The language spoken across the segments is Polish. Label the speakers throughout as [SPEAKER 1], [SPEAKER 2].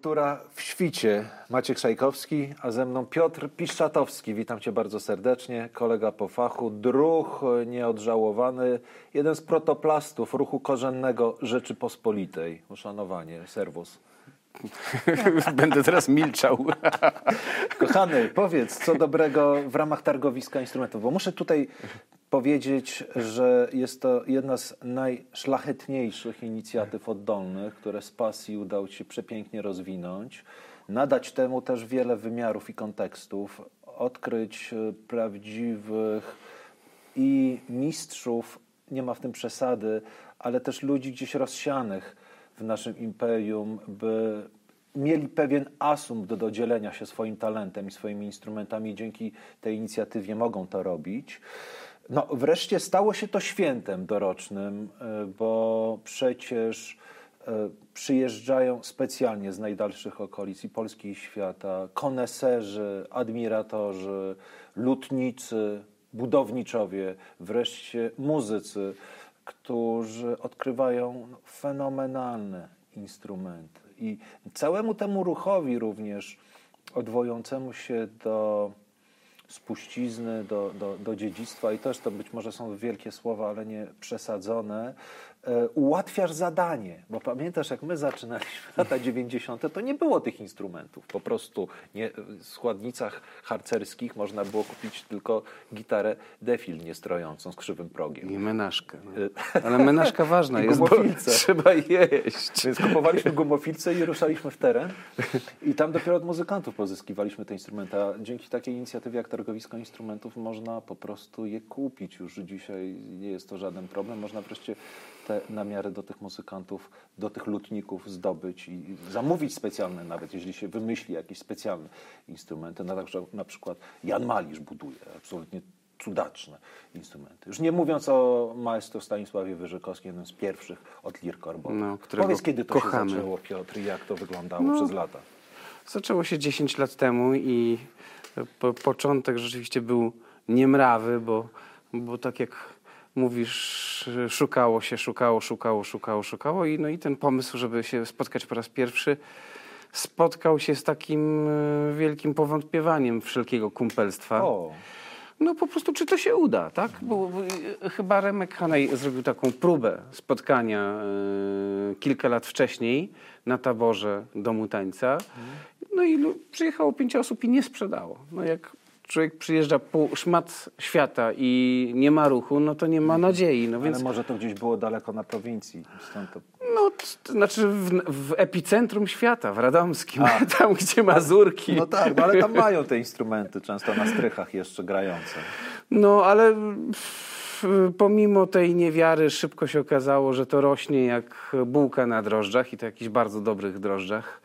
[SPEAKER 1] Kultura w świcie. Maciek Szajkowski, a ze mną Piotr Piszczatowski. Witam cię bardzo serdecznie. Kolega po fachu, druh nieodżałowany, jeden z protoplastów ruchu korzennego Rzeczypospolitej. Uszanowanie, serwus.
[SPEAKER 2] Będę teraz milczał.
[SPEAKER 1] Kochany, powiedz, co dobrego w ramach targowiska instrumentów, bo muszę tutaj powiedzieć, że jest to jedna z najszlachetniejszych inicjatyw oddolnych, które z pasji udało Ci się przepięknie rozwinąć, nadać temu też wiele wymiarów i kontekstów, odkryć e, prawdziwych i mistrzów, nie ma w tym przesady, ale też ludzi gdzieś rozsianych w naszym imperium, by mieli pewien asumpt do dzielenia się swoim talentem i swoimi instrumentami. Dzięki tej inicjatywie mogą to robić. No, wreszcie stało się to świętem dorocznym, e, bo przecież e, przyjeżdżają specjalnie z najdalszych okolic i Polski i świata koneserzy, admiratorzy, lutnicy, budowniczowie, wreszcie muzycy, którzy odkrywają no, fenomenalne instrumenty. I całemu temu ruchowi również odwołującemu się do spuścizny, do, do, do dziedzictwa i też to być może są wielkie słowa, ale nie przesadzone, ułatwiasz zadanie, bo pamiętasz, jak my zaczynaliśmy lata 90., to nie było tych instrumentów. Po prostu nie, w składnicach harcerskich można było kupić tylko gitarę defil niestrojącą z krzywym progiem.
[SPEAKER 2] I menażkę. No. E, Ale menażka ważna jest,
[SPEAKER 1] bo
[SPEAKER 2] trzeba jeść.
[SPEAKER 1] Więc kupowaliśmy gumofilce i ruszaliśmy w teren i tam dopiero od muzykantów pozyskiwaliśmy te instrumenty. A dzięki takiej inicjatywie jak Targowisko Instrumentów można po prostu je kupić. Już dzisiaj nie jest to żaden problem. Można wreszcie te namiary do tych muzykantów, do tych lutników zdobyć i zamówić specjalne nawet, jeśli się wymyśli jakieś specjalne instrumenty. Na, na przykład Jan Malisz buduje absolutnie cudaczne instrumenty. Już nie mówiąc o maestro Stanisławie Wyżykowskim, jednym z pierwszych od Lirkorbo. No, Powiedz, kiedy to kochamy. się zaczęło, Piotr, i jak to wyglądało no, przez lata?
[SPEAKER 2] Zaczęło się 10 lat temu i po, początek rzeczywiście był niemrawy, bo, bo tak jak mówisz, szukało się, szukało, szukało, szukało, szukało i, no i ten pomysł, żeby się spotkać po raz pierwszy spotkał się z takim e, wielkim powątpiewaniem wszelkiego kumpelstwa. O. No po prostu, czy to się uda, tak? Bo, bo e, chyba Remek Hanej zrobił taką próbę spotkania y, kilka lat wcześniej na taborze Domu Tańca. No i przyjechało pięć osób i nie sprzedało. No jak człowiek przyjeżdża pół szmat świata i nie ma ruchu, no to nie ma nadziei. No
[SPEAKER 1] więc... Ale może to gdzieś było daleko na prowincji. Stąd to...
[SPEAKER 2] No, to znaczy w, w epicentrum świata, w Radomskim, A. tam gdzie Mazurki.
[SPEAKER 1] No tak, no, ale tam mają te instrumenty często na strychach jeszcze grające.
[SPEAKER 2] No, ale pomimo tej niewiary szybko się okazało, że to rośnie jak bułka na drożdżach i to jakichś bardzo dobrych drożdżach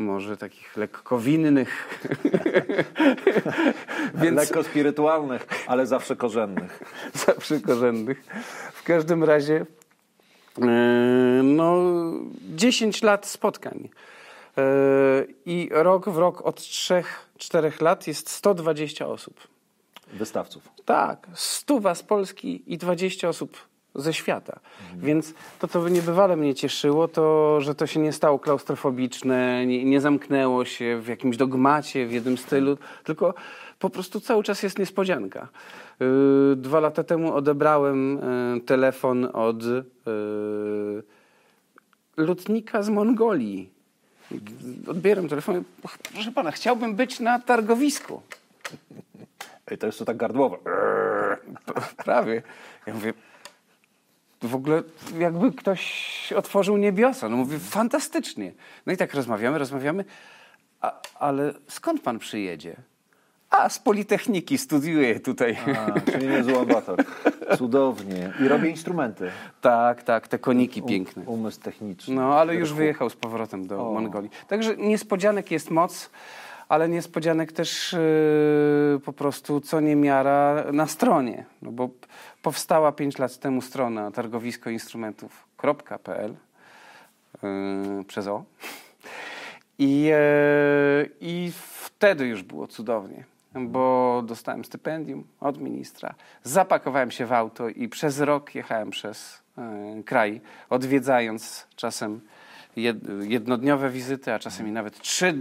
[SPEAKER 2] może takich lekko winnych.
[SPEAKER 1] Więc... Lekko spirytualnych, ale zawsze korzennych.
[SPEAKER 2] zawsze korzennych. W każdym razie e, no 10 lat spotkań. E, I rok w rok od 3-4 lat jest 120 osób.
[SPEAKER 1] Wystawców.
[SPEAKER 2] Tak, stuwa z Polski i 20 osób ze świata. Mhm. Więc to, co niebywale mnie cieszyło, to, że to się nie stało klaustrofobiczne, nie, nie, zamknęło się w jakimś dogmacie, w jednym stylu, tylko po prostu cały czas jest niespodzianka. Yy, dwa lata temu odebrałem yy, telefon od yy, lotnika z Mongolii. Odbieram telefon. Proszę pana, chciałbym być na targowisku.
[SPEAKER 1] I to jest to tak gardłowe.
[SPEAKER 2] Prawie. Ja mówię, w ogóle jakby ktoś otworzył niebiosa. No mówię, fantastycznie. No i tak rozmawiamy, rozmawiamy, a, ale skąd pan przyjedzie? A, z Politechniki, studiuję tutaj.
[SPEAKER 1] A, czyli niezły amator. Cudownie. I robię instrumenty.
[SPEAKER 2] Tak, tak, te koniki um, piękne.
[SPEAKER 1] Umysł techniczny.
[SPEAKER 2] No, ale już wyjechał z powrotem do o. Mongolii. Także niespodzianek jest moc, ale niespodzianek też yy, po prostu co niemiara na stronie. No bo Powstała 5 lat temu strona targowiskoinstrumentów.pl yy, przez O. I, yy, I wtedy już było cudownie, bo dostałem stypendium od ministra. Zapakowałem się w auto i przez rok jechałem przez yy, kraj, odwiedzając czasem jednodniowe wizyty, a czasami nawet trzy,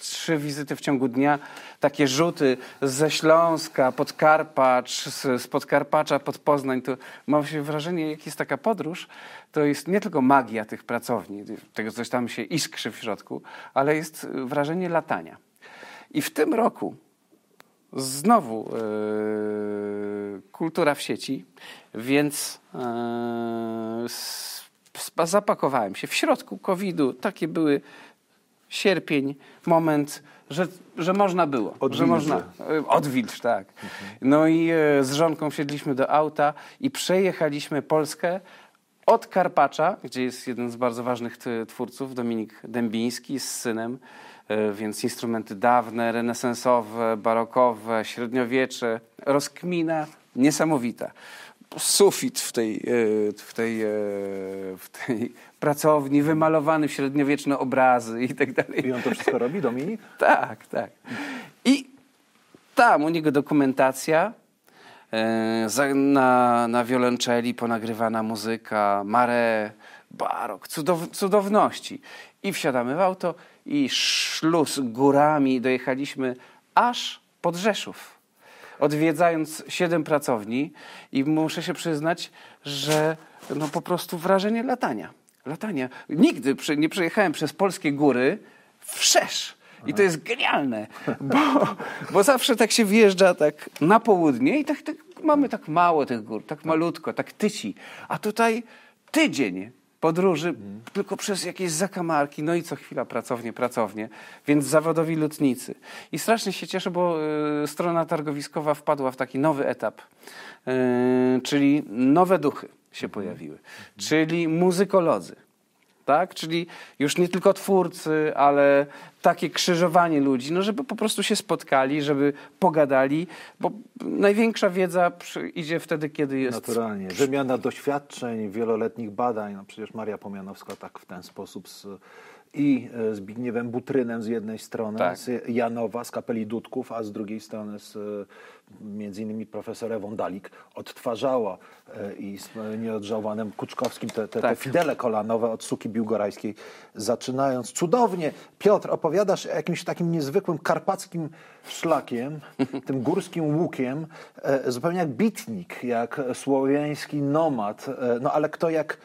[SPEAKER 2] trzy wizyty w ciągu dnia. Takie rzuty ze Śląska, Podkarpacz, z, Podkarpacza pod Poznań. To mam się wrażenie, jak jest taka podróż, to jest nie tylko magia tych pracowni, tego coś tam się iskrzy w środku, ale jest wrażenie latania. I w tym roku znowu yy, kultura w sieci, więc yy, zapakowałem się. W środku COVID-u takie były sierpień, moment, że, że można było. że
[SPEAKER 1] Odwilży.
[SPEAKER 2] można. yy, Odwilż, tak. No i yy, z żonką wsiedliśmy do auta i przejechaliśmy Polskę od Karpacza, gdzie jest jeden z bardzo ważnych twórców, Dominik Dębiński z synem, e, więc instrumenty dawne, renesansowe, barokowe, średniowiecze, rozkmina niesamowita. Sufit w tej, e, w tej, e, w tej pracowni, wymalowany w średniowieczne obrazy i tak dalej.
[SPEAKER 1] I on to wszystko robi, Dominik?
[SPEAKER 2] Tak, tak. I tam u niego dokumentacja, e, na, na wiolonczeli ponagrywana muzyka, mare, barok, cudow, cudowności. I wsiadamy w auto i szluz górami dojechaliśmy aż pod Rzeszów. Odwiedzając siedem pracowni i muszę się przyznać, że no po prostu wrażenie latania. Latania. Nigdy nie przejechałem przez polskie góry wszerz. I to jest genialne, bo, bo zawsze tak się wjeżdża tak na południe i tak, tak mamy tak mało tych gór, tak malutko, tak tyci. A tutaj tydzień podróży tylko przez jakieś zakamarki, no i co chwila pracownie, pracownie, więc zawodowi lotnicy. I strasznie się cieszę, bo y, strona targowiskowa wpadła w taki nowy etap, y, czyli nowe duchy się pojawiły, czyli muzykolodzy tak? Czyli już nie tylko twórcy, ale takie krzyżowanie ludzi, no żeby po prostu się spotkali, żeby pogadali, bo największa wiedza idzie wtedy, kiedy jest...
[SPEAKER 1] Naturalnie. Wymiana doświadczeń, wieloletnich badań. No przecież Maria Pomianowska tak w ten sposób z, i e, Zbigniewem Butrynem z jednej strony,
[SPEAKER 2] Tak.
[SPEAKER 1] z Janowa, z kapeli Dudków, a z drugiej strony z e, między innymi profesor Ewą Dalik odtwarzała e, i z nieodżałowanym Kuczkowskim te, te, te
[SPEAKER 2] Tak.
[SPEAKER 1] fidele kolanowe od Suki Biłgorajskiej zaczynając. Cudownie, Piotr, opowiadasz jakimś takim niezwykłym karpackim szlakiem, tym górskim łukiem, zupełnie jak bitnik, jak słowiański nomad. No ale kto jak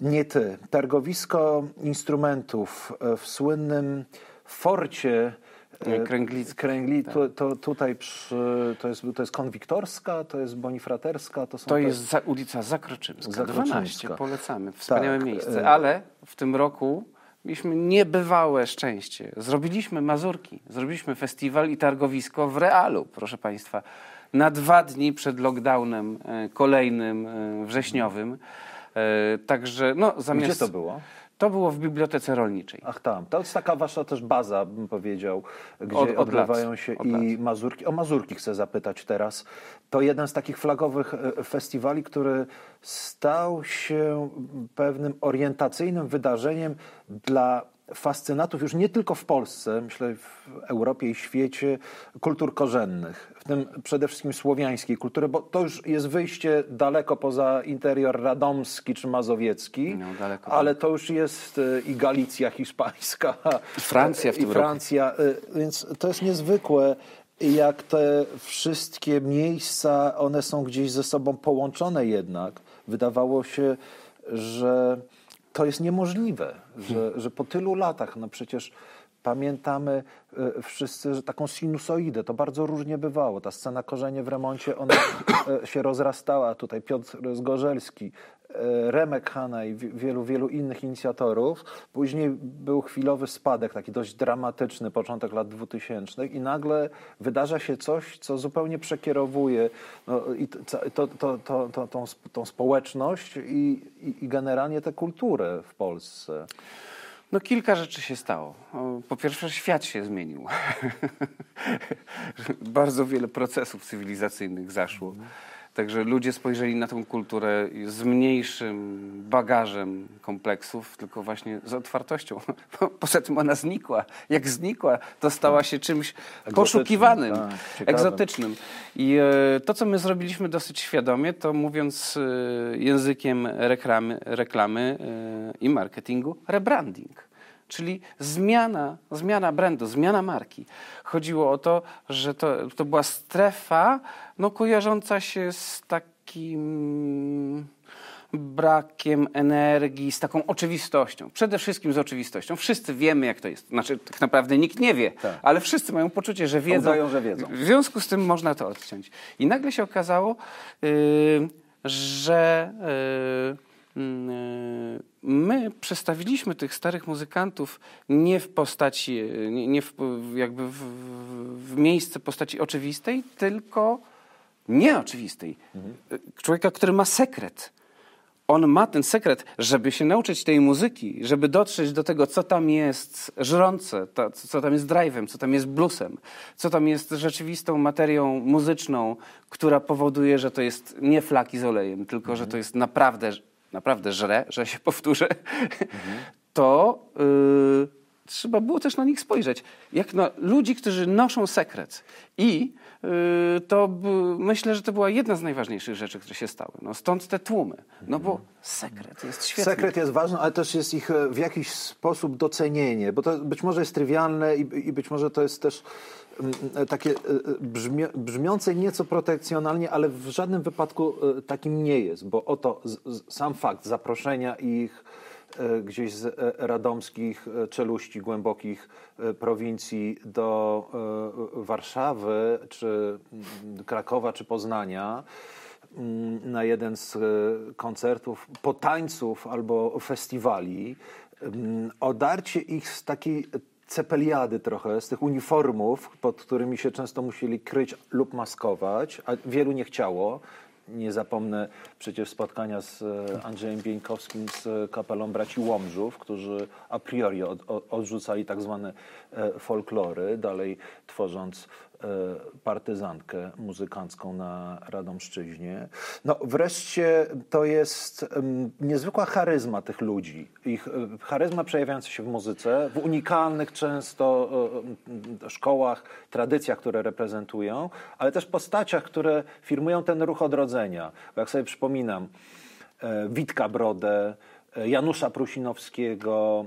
[SPEAKER 1] nie ty? Targowisko instrumentów e, w słynnym forcie e,
[SPEAKER 2] Kręglickim,
[SPEAKER 1] Kręgli, to, to tutaj przy, to, jest, to jest konwiktorska, to jest bonifraterska, to są
[SPEAKER 2] To
[SPEAKER 1] te-
[SPEAKER 2] jest za, ulica Zakroczymska,
[SPEAKER 1] Zakroczymska.
[SPEAKER 2] 12, polecamy, wspaniałe
[SPEAKER 1] Tak,
[SPEAKER 2] miejsce, ale w tym roku mieliśmy niebywałe szczęście. Zrobiliśmy Mazurki, zrobiliśmy festiwal i targowisko w realu, proszę Państwa, na dwa dni przed lockdownem kolejnym wrześniowym. E, Także no zamiast...
[SPEAKER 1] Gdzie to było?
[SPEAKER 2] To było w Bibliotece Rolniczej.
[SPEAKER 1] Ach tam, to jest taka wasza też baza, bym powiedział, gdzie
[SPEAKER 2] Od- od
[SPEAKER 1] odbywają się
[SPEAKER 2] od
[SPEAKER 1] i
[SPEAKER 2] lat.
[SPEAKER 1] Mazurki. O Mazurki chcę zapytać teraz. To jeden z takich flagowych e, festiwali, który stał się pewnym orientacyjnym wydarzeniem dla fascynatów już nie tylko w Polsce, myślę w Europie i świecie, kultur korzennych, w tym przede wszystkim słowiańskiej kultury, bo to już jest wyjście daleko poza interior radomski czy mazowiecki,
[SPEAKER 2] No, daleko,
[SPEAKER 1] ale to już jest e, i Galicja hiszpańska.
[SPEAKER 2] I Francja w
[SPEAKER 1] I
[SPEAKER 2] tym roku.
[SPEAKER 1] Francja, e, więc to jest niezwykłe, jak te wszystkie miejsca, one są gdzieś ze sobą połączone jednak. Wydawało się, że to jest niemożliwe, że, że po tylu latach, no przecież pamiętamy e, wszyscy, że taką sinusoidę, to bardzo różnie bywało. Ta scena Korzenie w remoncie, ona e, się rozrastała. Tutaj Piotr Zgorzelski, e, Remek Hanna i wi- wielu, wielu innych inicjatorów. Później był chwilowy spadek, taki dość dramatyczny, początek lat 2000 i nagle wydarza się coś, co zupełnie przekierowuje no, i to, to, to, tą, tą społeczność i, i, i generalnie tę kulturę w Polsce.
[SPEAKER 2] No kilka rzeczy się stało. Po pierwsze świat się zmienił. Bardzo wiele procesów cywilizacyjnych zaszło. Także ludzie spojrzeli na tę kulturę z mniejszym bagażem kompleksów, tylko właśnie z otwartością. Poza tym ona znikła. Jak znikła, to stała się czymś poszukiwanym,
[SPEAKER 1] tak,
[SPEAKER 2] egzotycznym. I e, to, co my zrobiliśmy dosyć świadomie, to mówiąc e, językiem reklamy, reklamy e, i marketingu, rebranding. Czyli zmiana, zmiana brandu, zmiana marki. Chodziło o to, że to, to była strefa no, kojarząca się z takim brakiem energii, z taką oczywistością. Przede wszystkim z oczywistością. Wszyscy wiemy, jak to jest. Znaczy, tak naprawdę nikt nie wie,
[SPEAKER 1] Tak.
[SPEAKER 2] ale wszyscy mają poczucie, że wiedzą.
[SPEAKER 1] Udają, że wiedzą.
[SPEAKER 2] W związku z tym można to odciąć. I nagle się okazało, yy, że yy, my przestawiliśmy tych starych muzykantów nie w postaci, yy, nie, nie w, jakby w, w miejsce postaci oczywistej, tylko nieoczywistej. Yy, Człowieka, który ma sekret. On ma ten sekret, żeby się nauczyć tej muzyki, żeby dotrzeć do tego, co tam jest żrące, to, co tam jest drive'em, co tam jest bluesem, co tam jest rzeczywistą materią muzyczną, która powoduje, że to jest nie flaki z olejem, tylko że to jest naprawdę, naprawdę żre, że się powtórzę, to y, trzeba było też na nich spojrzeć. Jak na ludzi, którzy noszą sekret. I to b- myślę, że to była jedna z najważniejszych rzeczy, które się stały. No, stąd te tłumy. No bo sekret jest świetny.
[SPEAKER 1] Sekret jest ważny, ale też jest ich e, w jakiś sposób docenienie, bo to być może jest trywialne i, i być może to jest też mm, e, takie e, brzmie, brzmiące nieco protekcjonalnie, ale w żadnym wypadku takim nie jest, bo oto sam fakt zaproszenia ich gdzieś z e, radomskich e, czeluści głębokich e, prowincji do e, Warszawy, czy mm, Krakowa, czy Poznania, mm, na jeden z e, koncertów, potańców albo festiwali, mm, odarcie ich z takiej cepeliady trochę, z tych uniformów, pod którymi się często musieli kryć lub maskować, a wielu nie chciało. Nie zapomnę przecież spotkania z e, Andrzejem Bieńkowskim z kapelą braci Łomżów, którzy a priori od, od, odrzucali tak zwane e, folklory, dalej tworząc e, partyzantkę muzykancką na Radomszczyźnie. No wreszcie to jest niezwykła charyzma tych ludzi. Ich e, charyzma przejawiająca się w muzyce, w unikalnych często e, e, szkołach, tradycjach, które reprezentują, ale też postaciach, które firmują ten ruch odrodzenia. Bo jak sobie przypominam, e, Witka Brodę, e, Janusza Prusinowskiego,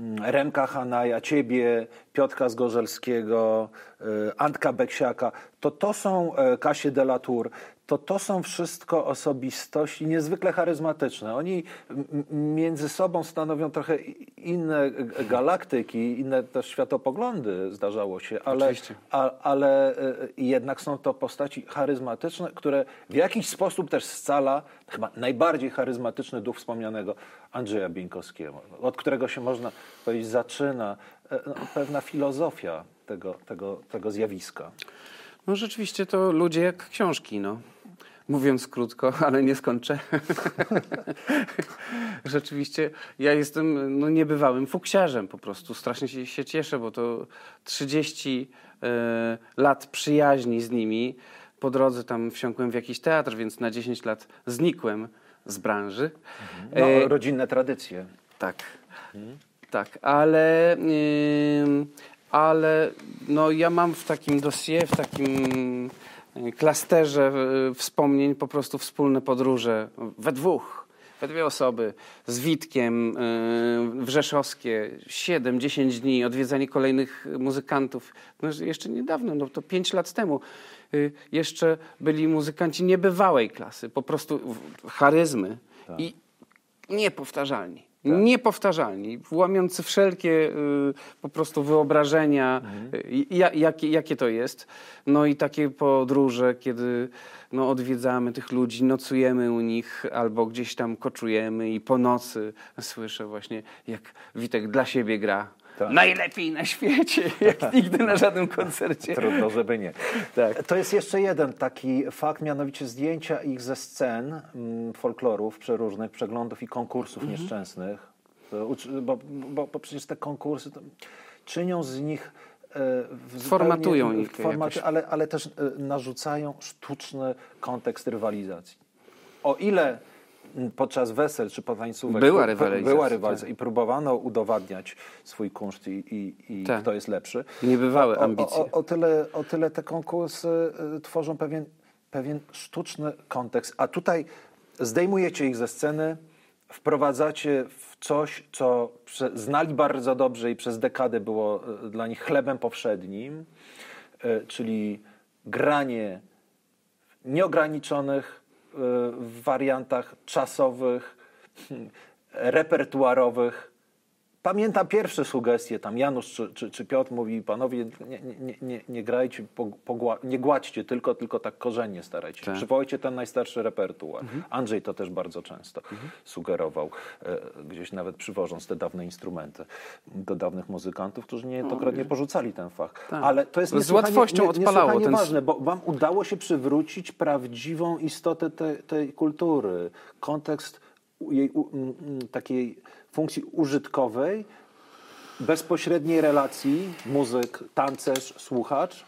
[SPEAKER 1] mm, Remka Hanaja, ciebie, Piotka Zgorzelskiego, e, Antka Beksiaka, to to są Kasie de la Tour, to to są wszystko osobistości niezwykle charyzmatyczne. Oni między sobą stanowią trochę inne galaktyki, inne też światopoglądy zdarzało się, ale, a, ale e, jednak są to postaci charyzmatyczne, które w jakiś sposób też scala chyba najbardziej charyzmatyczny duch wspomnianego Andrzeja Bieńkowskiego, od którego się można powiedzieć zaczyna e, no, pewna filozofia tego, tego, tego zjawiska.
[SPEAKER 2] No rzeczywiście to ludzie jak książki, no. Mówiąc krótko, ale nie skończę. rzeczywiście ja jestem no, niebywałym fuksiarzem po prostu. Strasznie się, się cieszę, bo to 30 e, lat przyjaźni z nimi. Po drodze tam wsiąkłem w jakiś teatr, więc na 10 lat znikłem z branży.
[SPEAKER 1] No,
[SPEAKER 2] E,
[SPEAKER 1] rodzinne tradycje.
[SPEAKER 2] tak, tak, ale, ale no ja mam w takim dossier, w takim y, klasterze y, wspomnień po prostu wspólne podróże we dwóch, we dwie osoby z Witkiem, y, Wrzeszowskie, 7-10 dni, odwiedzanie kolejnych muzykantów. No, jeszcze niedawno, no to 5 lat temu. y, Jeszcze byli muzykanci niebywałej klasy, po prostu w- charyzmy i niepowtarzalni. Niepowtarzalni, łamiący wszelkie y, po prostu wyobrażenia, y, ja, jakie, jakie to jest. No i takie podróże, kiedy no, odwiedzamy tych ludzi, nocujemy u nich albo gdzieś tam koczujemy i po nocy słyszę właśnie, jak Witek dla siebie gra.
[SPEAKER 1] Tak.
[SPEAKER 2] Najlepiej na świecie, jak nigdy na żadnym koncercie.
[SPEAKER 1] Trudno, żeby nie.
[SPEAKER 2] Tak.
[SPEAKER 1] To jest jeszcze jeden taki fakt, mianowicie zdjęcia ich ze scen mm, folklorów przeróżnych, przeglądów i konkursów
[SPEAKER 2] Mhm.
[SPEAKER 1] nieszczęsnych. Bo, bo, bo przecież te konkursy to czynią z nich w zupełnie-
[SPEAKER 2] Formatują ich jakoś.
[SPEAKER 1] ale, ale też e, narzucają sztuczny kontekst rywalizacji. O ile podczas wesel czy potańcówek
[SPEAKER 2] Była rywalizacja,
[SPEAKER 1] była rywalizacja
[SPEAKER 2] tak.
[SPEAKER 1] i próbowano udowadniać swój kunszt i, i, i
[SPEAKER 2] Tak.
[SPEAKER 1] kto jest lepszy.
[SPEAKER 2] Niebywałe
[SPEAKER 1] o,
[SPEAKER 2] ambicje.
[SPEAKER 1] O, o, o, tyle, o tyle te konkursy y, tworzą pewien, pewien sztuczny kontekst, a tutaj zdejmujecie ich ze sceny, wprowadzacie w coś, co znali bardzo dobrze i przez dekadę było y, dla nich chlebem powszednim, y, czyli granie nieograniczonych y, wariantach czasowych, repertuarowych. Pamiętam pierwsze sugestie, tam Janusz czy, czy, czy Piotr mówi, panowie, nie, nie, nie, nie grajcie, pogła- nie gładźcie tylko, tylko tak korzennie starajcie się.
[SPEAKER 2] Tak.
[SPEAKER 1] Przywołajcie ten najstarszy repertuar. Andrzej to też bardzo często sugerował, e, gdzieś nawet przywożąc te dawne instrumenty do dawnych muzykantów, którzy niejednokrotnie porzucali ten fach.
[SPEAKER 2] Tak.
[SPEAKER 1] Ale to jest
[SPEAKER 2] Z łatwością odpalało ten-
[SPEAKER 1] ważne, bo wam udało się przywrócić prawdziwą istotę te, tej kultury, kontekst jej u, m, m, takiej funkcji użytkowej, bezpośredniej relacji muzyk, tancerz, słuchacz.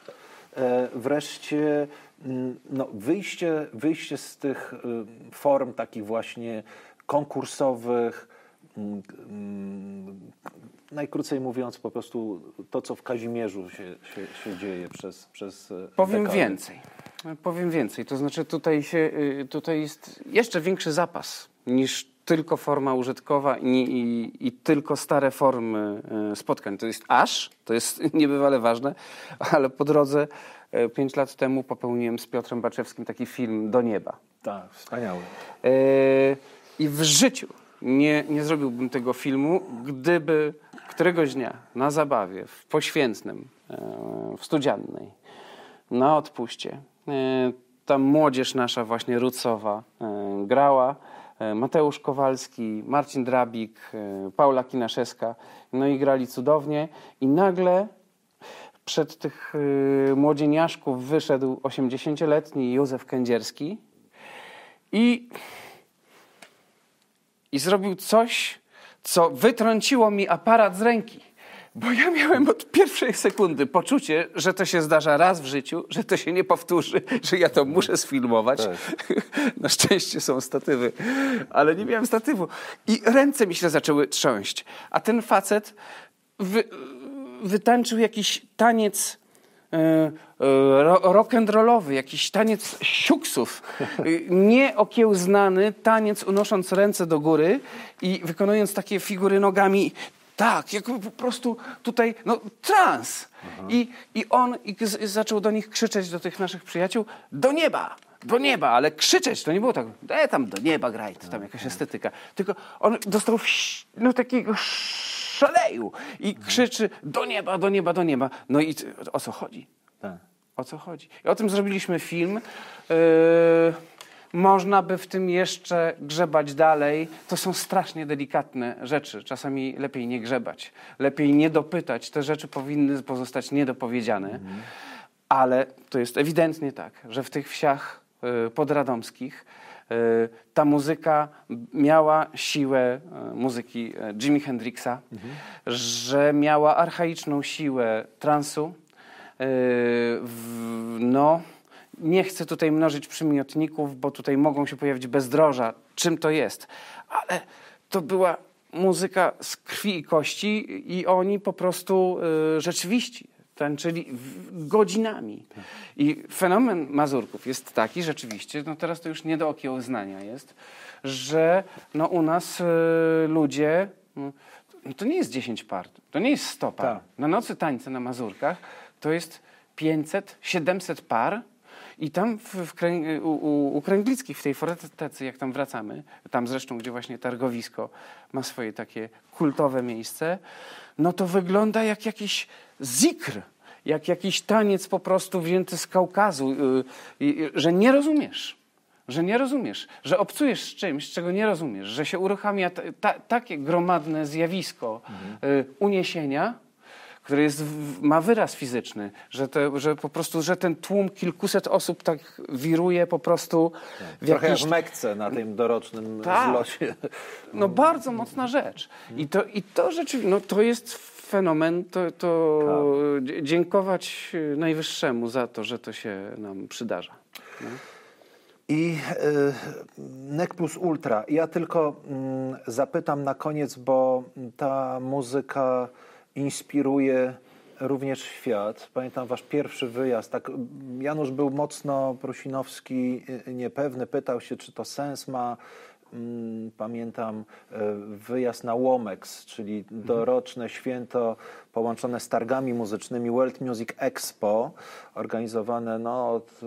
[SPEAKER 1] E, wreszcie m, no, wyjście, wyjście z tych y, form takich właśnie konkursowych, najkrócej mówiąc po prostu to, co w Kazimierzu się, się, się dzieje przez, przez e,
[SPEAKER 2] Powiem
[SPEAKER 1] dekady.
[SPEAKER 2] więcej. Powiem więcej. To znaczy tutaj, się, y, tutaj jest jeszcze większy zapas niż tylko forma użytkowa i, i, i tylko stare formy y, spotkań. To jest aż, to jest niebywale ważne, ale po drodze y, pięć lat temu popełniłem z Piotrem Baczewskim taki film Do nieba.
[SPEAKER 1] Tak, wspaniały.
[SPEAKER 2] E, I w życiu nie, nie zrobiłbym tego filmu, gdyby któregoś dnia na zabawie, w Poświętnym, e, w Studziannej, na odpuście, e, ta młodzież nasza właśnie rucowa e, grała, e, Mateusz Kowalski, Marcin Drabik, e, Paula Kinaszewska, no i grali cudownie i nagle przed tych y, młodzieniaszków wyszedł 80-letni Józef Kędzierski i, i zrobił coś, co wytrąciło mi aparat z ręki. Bo ja miałem od pierwszej sekundy poczucie, że to się zdarza raz w życiu, że to się nie powtórzy, że ja to muszę sfilmować. Na szczęście są statywy, ale nie miałem statywu. I ręce mi się zaczęły trząść. A ten facet wy, wytańczył jakiś taniec e, e, ro- rock'n'rollowy, jakiś taniec siuksów. Y, Nieokiełznany taniec unosząc ręce do góry i wykonując takie figury nogami. Tak, jakby po prostu tutaj, no trans. I, I on i zaczął do nich krzyczeć, do tych naszych przyjaciół, do nieba, do nieba, ale krzyczeć, to nie było tak, e tam do nieba graj, to tam jakaś estetyka. Tylko on dostał no takiego szaleju i krzyczy do nieba, do nieba, do nieba. No i o co chodzi?
[SPEAKER 1] Tak.
[SPEAKER 2] O co chodzi? I o tym zrobiliśmy film. Yy, można by w tym jeszcze grzebać dalej. To są strasznie delikatne rzeczy. Czasami lepiej nie grzebać. Lepiej nie dopytać. Te rzeczy powinny pozostać niedopowiedziane. Ale to jest ewidentnie tak, że w tych wsiach yy, podradomskich yy, ta muzyka miała siłę yy, muzyki Jimi Hendrixa, że miała archaiczną siłę transu, no, nie chcę tutaj mnożyć przymiotników, bo tutaj mogą się pojawić bezdroża, czym to jest, ale to była muzyka z krwi i kości i oni po prostu yy, rzeczywiście tańczyli godzinami. I fenomen Mazurków jest taki rzeczywiście, no teraz to już nie do okiełznania jest, że no u nas yy, ludzie, no, to nie jest 10 par, to nie jest 100 par.
[SPEAKER 1] Tak.
[SPEAKER 2] Na nocy tańce na Mazurkach to jest 500, 700 par i tam w, w krę, u, u, u Kręglickich, w tej fortecy, jak tam wracamy, tam zresztą, gdzie właśnie targowisko ma swoje takie kultowe miejsce, no to wygląda jak jakiś zikr, jak jakiś taniec po prostu wzięty z Kaukazu, y, y, y, że nie rozumiesz że nie rozumiesz, że obcujesz z czymś, czego nie rozumiesz, że się uruchamia ta, ta, takie gromadne zjawisko y, uniesienia, które jest, ma wyraz fizyczny, że, te, że po prostu, że ten tłum kilkuset osób tak wiruje po prostu w
[SPEAKER 1] Trochę
[SPEAKER 2] jakiś...
[SPEAKER 1] jak w Mekce na tym dorocznym
[SPEAKER 2] Tak.
[SPEAKER 1] zlocie.
[SPEAKER 2] No bardzo mocna rzecz. I to, i to rzeczywiście, no to jest fenomen, to, to
[SPEAKER 1] Tak.
[SPEAKER 2] dziękować y, Najwyższemu za to, że to się nam przydarza. No.
[SPEAKER 1] I y, NEC plus Ultra. Ja tylko mm, zapytam na koniec, bo ta muzyka inspiruje również świat. Pamiętam wasz pierwszy wyjazd. Tak, Janusz był mocno prusinowski, y, niepewny. Pytał się, czy to sens ma. Mm, Pamiętam y, wyjazd na Womex, czyli doroczne święto połączone z targami muzycznymi World Music Expo, organizowane no, od y,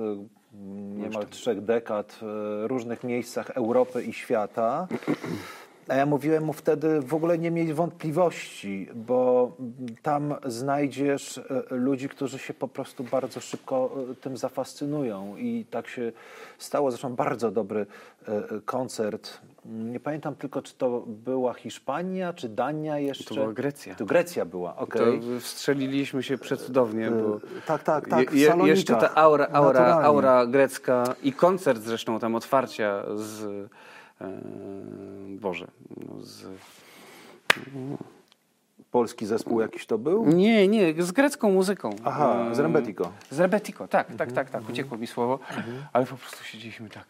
[SPEAKER 1] niemal trzech dekad w różnych miejscach Europy i świata. A ja mówiłem mu wtedy w ogóle nie mieć wątpliwości, bo tam znajdziesz e, ludzi, którzy się po prostu bardzo szybko e, tym zafascynują. I tak się stało. Zresztą bardzo dobry e, koncert. Nie pamiętam tylko, czy to była Hiszpania, czy Dania jeszcze.
[SPEAKER 2] To była Grecja.
[SPEAKER 1] To Grecja była, okej.
[SPEAKER 2] To wstrzeliliśmy się przecudownie, bo
[SPEAKER 1] Tak, tak, tak.
[SPEAKER 2] je, je,
[SPEAKER 1] Salonikach.
[SPEAKER 2] jeszcze ta aura, aura, aura grecka i koncert zresztą tam otwarcia z Boże, no z,
[SPEAKER 1] Polski zespół jakiś to był?
[SPEAKER 2] nie, nie, z grecką muzyką.
[SPEAKER 1] Aha, z Rembetiko.
[SPEAKER 2] Z Rebetiko, tak, tak, tak, tak, uciekło mi słowo, ale po prostu siedzieliśmy tak.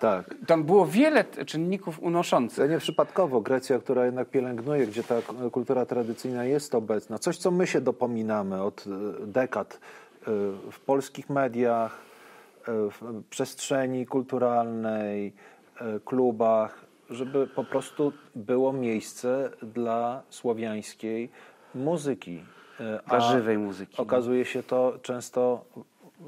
[SPEAKER 1] Tak.
[SPEAKER 2] Tam było wiele czynników unoszących.
[SPEAKER 1] nie przypadkowo Grecja, która jednak pielęgnuje, gdzie ta kultura tradycyjna jest obecna. Coś, co my się dopominamy od e, dekad e, w polskich mediach, e, w przestrzeni kulturalnej, klubach, żeby po prostu było miejsce dla słowiańskiej muzyki. E,
[SPEAKER 2] Dla żywej muzyki.
[SPEAKER 1] Okazuje się to często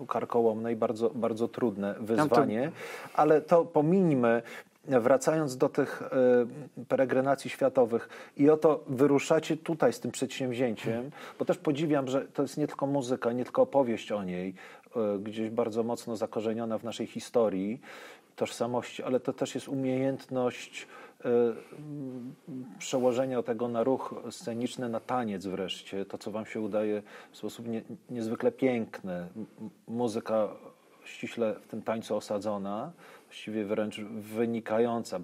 [SPEAKER 1] karkołomne i bardzo, bardzo trudne wyzwanie, ale to pominijmy. Wracając do tych e, peregrinacji światowych i oto wyruszacie tutaj z tym przedsięwzięciem, bo też podziwiam, że to jest nie tylko muzyka, nie tylko opowieść o niej, e, gdzieś bardzo mocno zakorzeniona w naszej historii, tożsamości, ale to też jest umiejętność e, przełożenia tego na ruch sceniczny, na taniec wreszcie. To, co wam się udaje w sposób nie, niezwykle piękny. Muzyka ściśle w tym tańcu osadzona, właściwie wręcz wynikająca,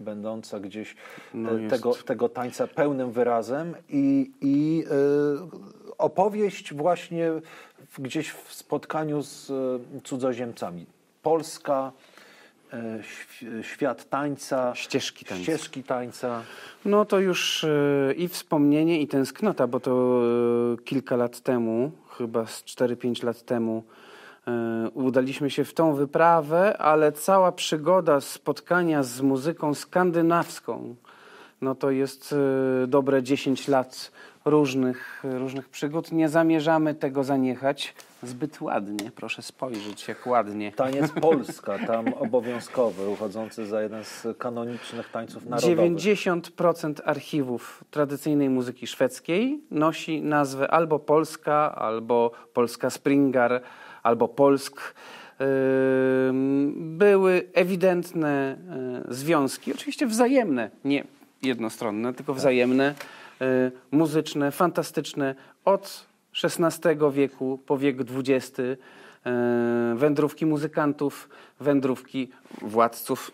[SPEAKER 1] będąca gdzieś
[SPEAKER 2] No
[SPEAKER 1] e,
[SPEAKER 2] jest.
[SPEAKER 1] tego, tego tańca pełnym wyrazem i, i e, opowieść właśnie gdzieś w spotkaniu z cudzoziemcami. Polska, świat tańca,
[SPEAKER 2] Ścieżki tańca.
[SPEAKER 1] ścieżki tańca.
[SPEAKER 2] No to już e, i wspomnienie, i tęsknota, bo to e, kilka lat temu, chyba z 4-5 lat temu, e, udaliśmy się w tą wyprawę, ale cała przygoda spotkania z muzyką skandynawską, no to jest e, dobre 10 lat różnych, różnych przygód. Nie zamierzamy tego zaniechać. Zbyt ładnie, proszę spojrzeć, jak ładnie.
[SPEAKER 1] Taniec Polska, tam obowiązkowy, uchodzący za jeden z kanonicznych tańców narodowych.
[SPEAKER 2] 90% archiwów tradycyjnej muzyki szwedzkiej nosi nazwę albo Polska, albo Polska Springar, albo Polsk. Były ewidentne y, związki, oczywiście wzajemne, nie jednostronne, tylko wzajemne, y, muzyczne, fantastyczne, od XVI wieku po wiek XX. y, Wędrówki muzykantów, wędrówki władców,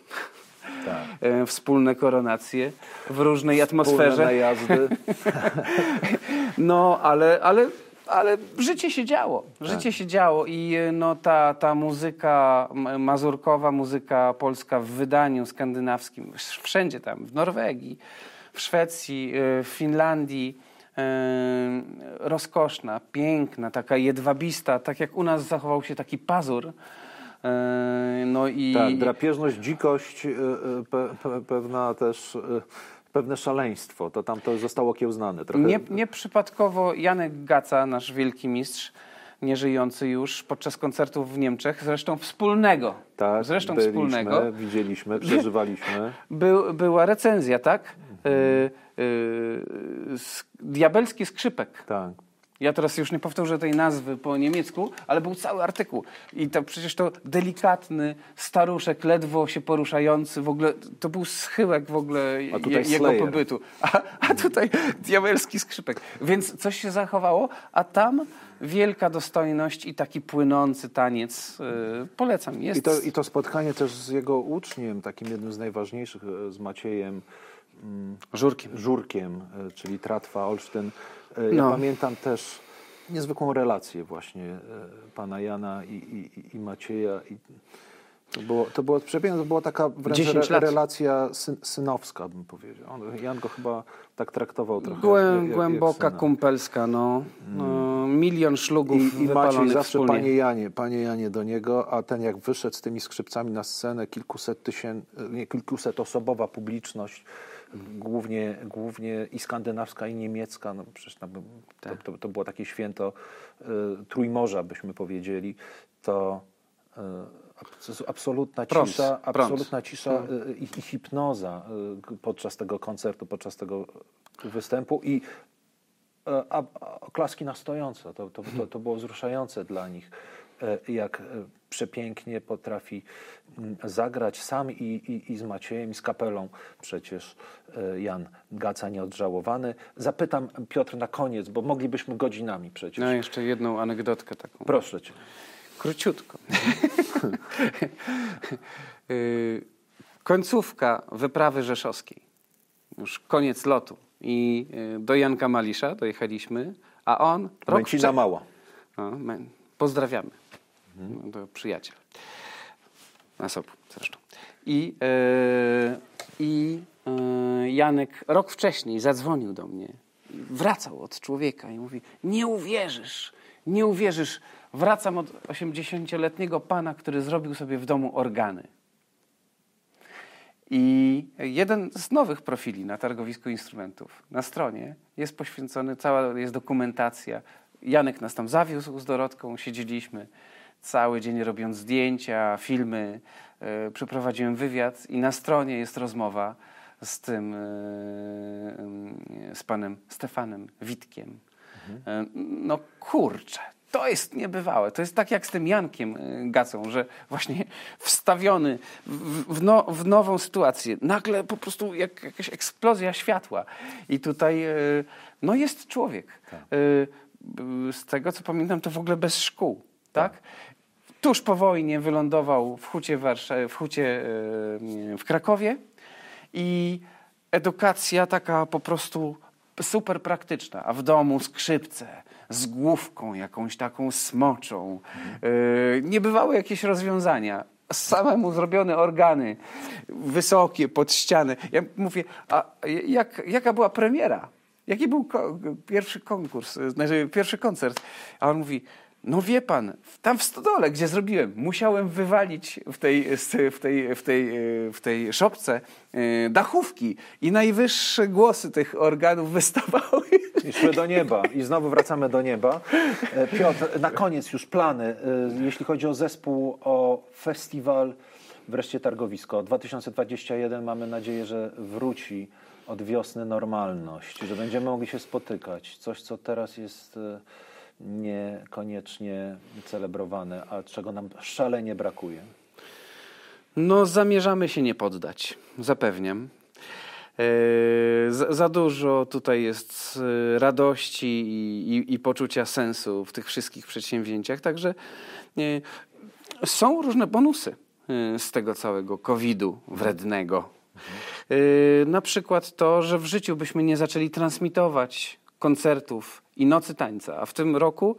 [SPEAKER 1] Tak.
[SPEAKER 2] e, wspólne koronacje w różnej
[SPEAKER 1] Wspólne
[SPEAKER 2] atmosferze.
[SPEAKER 1] najazdy.
[SPEAKER 2] No, ale, ale, ale życie się działo.
[SPEAKER 1] Tak.
[SPEAKER 2] Życie się działo i e, no, ta, ta muzyka mazurkowa, muzyka polska w wydaniu skandynawskim, wsz- wszędzie tam, w Norwegii, w Szwecji, e, w Finlandii, e, rozkoszna, piękna, taka jedwabista, tak jak u nas zachował się taki pazur. No i
[SPEAKER 1] Tak, drapieżność, dzikość, pe, pe, pewna też, pewne szaleństwo. To tam to zostało kiełznane. Trochę,
[SPEAKER 2] Nie, nieprzypadkowo Janek Gaca, nasz wielki mistrz, nieżyjący już, podczas koncertów w Niemczech, zresztą wspólnego,
[SPEAKER 1] tak,
[SPEAKER 2] zresztą
[SPEAKER 1] byliśmy,
[SPEAKER 2] wspólnego,
[SPEAKER 1] widzieliśmy, przeżywaliśmy.
[SPEAKER 2] był, była recenzja, tak? Y, y, sk- diabelski skrzypek.
[SPEAKER 1] Tak.
[SPEAKER 2] Ja teraz już nie powtórzę tej nazwy po niemiecku, ale był cały artykuł. I to przecież to delikatny staruszek, ledwo się poruszający, w ogóle to był schyłek w ogóle je, jego pobytu. A, a tutaj diabelski skrzypek. Więc coś się zachowało, a tam wielka dostojność i taki płynący taniec. Yy, polecam. Jest
[SPEAKER 1] I to, I to spotkanie też z jego uczniem, takim jednym z najważniejszych, e, z Maciejem, mm,
[SPEAKER 2] Żurkiem.
[SPEAKER 1] Żurkiem, e, czyli Tratwa, Olsztyn. E, Ja
[SPEAKER 2] No.
[SPEAKER 1] pamiętam też niezwykłą relację właśnie e, pana Jana i, i, i Macieja. I to było, to było przepiękne, to była taka wręcz
[SPEAKER 2] 10
[SPEAKER 1] re, relacja syn, synowska, bym powiedział. On, Jan go chyba tak traktował trochę.
[SPEAKER 2] Głę,
[SPEAKER 1] jak- jak
[SPEAKER 2] głęboka,
[SPEAKER 1] syna.
[SPEAKER 2] kumpelska, no. no. Milion szlugów
[SPEAKER 1] I, i Maciej zawsze,
[SPEAKER 2] wspólnie.
[SPEAKER 1] panie Janie, panie Janie do niego, a ten jak wyszedł z tymi skrzypcami na scenę, kilkuset tysięcy, nie, kilkuset osobowa publiczność, głównie, głównie i skandynawska, i niemiecka, no przecież tam, to, to, to było takie święto y, Trójmorza, byśmy powiedzieli, to y, abs- absolutna
[SPEAKER 2] Prąd,
[SPEAKER 1] cisza,
[SPEAKER 2] prąd.
[SPEAKER 1] absolutna cisza y, i, hipnoza y, podczas tego koncertu, podczas tego występu i E, a, a oklaski na stojąco. To, to, to, to było wzruszające dla nich, e, jak przepięknie potrafi mm, zagrać sam i, i, i z Maciejem, i z kapelą przecież e, Jan Gaca nieodżałowany. Zapytam Piotr na koniec, bo moglibyśmy godzinami przecież.
[SPEAKER 2] No jeszcze jedną anegdotkę taką.
[SPEAKER 1] Proszę cię.
[SPEAKER 2] Króciutko. Y, Końcówka wyprawy rzeszowskiej. Już koniec lotu. I y, do Janka Malisza dojechaliśmy, a on... rok
[SPEAKER 1] Męcina
[SPEAKER 2] wcze-
[SPEAKER 1] Mała.
[SPEAKER 2] No, pozdrawiamy. No, to przyjaciel. Na sobu zresztą. I, e, i e, Janek rok wcześniej zadzwonił do mnie. Wracał od człowieka i mówi: Nie uwierzysz, nie uwierzysz. Wracam od 80-letniego pana, który zrobił sobie w domu organy. I jeden z nowych profili na targowisku instrumentów na stronie jest poświęcony, cała jest dokumentacja. Janek nas tam zawiózł z Dorotką, siedzieliśmy cały dzień robiąc zdjęcia, filmy. E, przeprowadziłem wywiad i na stronie jest rozmowa z tym, e, e, z panem Stefanem Witkiem. No kurczę, to jest niebywałe. To jest tak jak z tym Jankiem Gacą, że właśnie wstawiony w, w, no, w nową sytuację, nagle po prostu jak jakaś eksplozja światła. I tutaj no jest człowiek. Y, Z tego co pamiętam, to w ogóle bez szkół. Tak? Tuż po wojnie wylądował w hucie, Warsza- w, hucie w Krakowie i edukacja taka po prostu super praktyczna, a w domu skrzypce z główką jakąś taką smoczą. Yy, niebywałe jakieś rozwiązania. Samemu zrobione organy, wysokie, pod ścianę. Ja mówię, a jak, jaka była premiera? Jaki był ko- pierwszy konkurs, znaczy pierwszy koncert? A on mówi, no wie pan, tam w stodole, gdzie zrobiłem, musiałem wywalić w tej, w tej, w tej, w tej szopce e, dachówki i najwyższe głosy tych organów wystawały.
[SPEAKER 1] I szły do nieba. I znowu wracamy do nieba. E, Piotr, na koniec już plany, e, jeśli chodzi o zespół, o festiwal, wreszcie targowisko. 2021 mamy nadzieję, że wróci od wiosny normalność, że będziemy mogli się spotykać. Coś, co teraz jest e, niekoniecznie celebrowane, a czego nam szalenie brakuje.
[SPEAKER 2] No, zamierzamy się nie poddać, zapewniam. E, Za, za dużo tutaj jest e, radości i, i, i poczucia sensu w tych wszystkich przedsięwzięciach, także e, są różne bonusy z tego całego COVID-u wrednego. E, Na przykład to, że w życiu byśmy nie zaczęli transmitować koncertów i nocy tańca, a w tym roku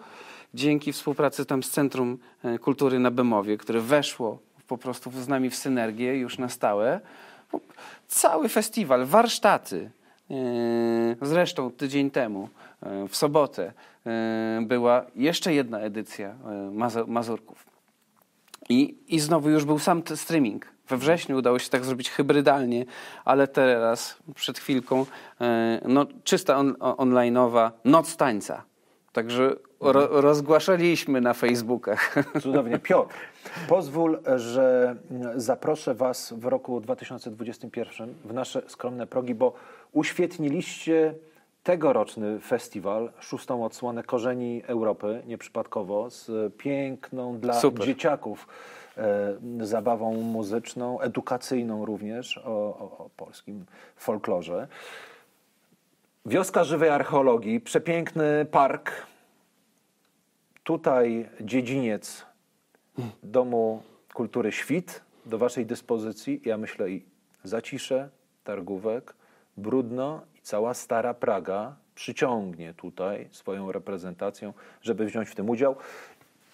[SPEAKER 2] dzięki współpracy tam z Centrum e, Kultury na Bemowie, które weszło po prostu z nami w synergię już na stałe, po- cały festiwal, warsztaty, e, zresztą tydzień temu, e, w sobotę, była jeszcze jedna edycja Mazurków. I, I znowu już był sam streaming. We wrześniu udało się tak zrobić hybrydalnie, ale teraz, przed chwilką, e, no, czysta on, online'owa noc tańca. Także ro, rozgłaszaliśmy na Facebookach.
[SPEAKER 1] Cudownie. Piotr, pozwól, że zaproszę Was w roku 2021 w nasze skromne progi, bo uświetniliście tegoroczny festiwal, szóstą odsłonę Korzeni Europy, nieprzypadkowo, z piękną dla
[SPEAKER 2] Super.
[SPEAKER 1] dzieciaków zabawą muzyczną, edukacyjną również o, o, o polskim folklorze. Wioska żywej archeologii, przepiękny park, tutaj dziedziniec Domu Kultury Świt do Waszej dyspozycji. Ja myślę i Zacisze, Targówek, Brudno i cała stara Praga przyciągnie tutaj swoją reprezentacją, żeby wziąć w tym udział.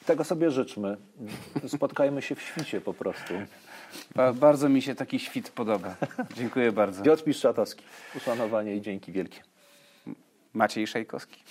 [SPEAKER 1] Tego sobie życzmy. Spotkajmy się w świcie po prostu.
[SPEAKER 2] Ba bardzo mi się taki świt podoba. Dziękuję bardzo.
[SPEAKER 1] Piotr Piszczatowski. Uszanowanie i dzięki wielkie.
[SPEAKER 2] Maciej Szejkowski.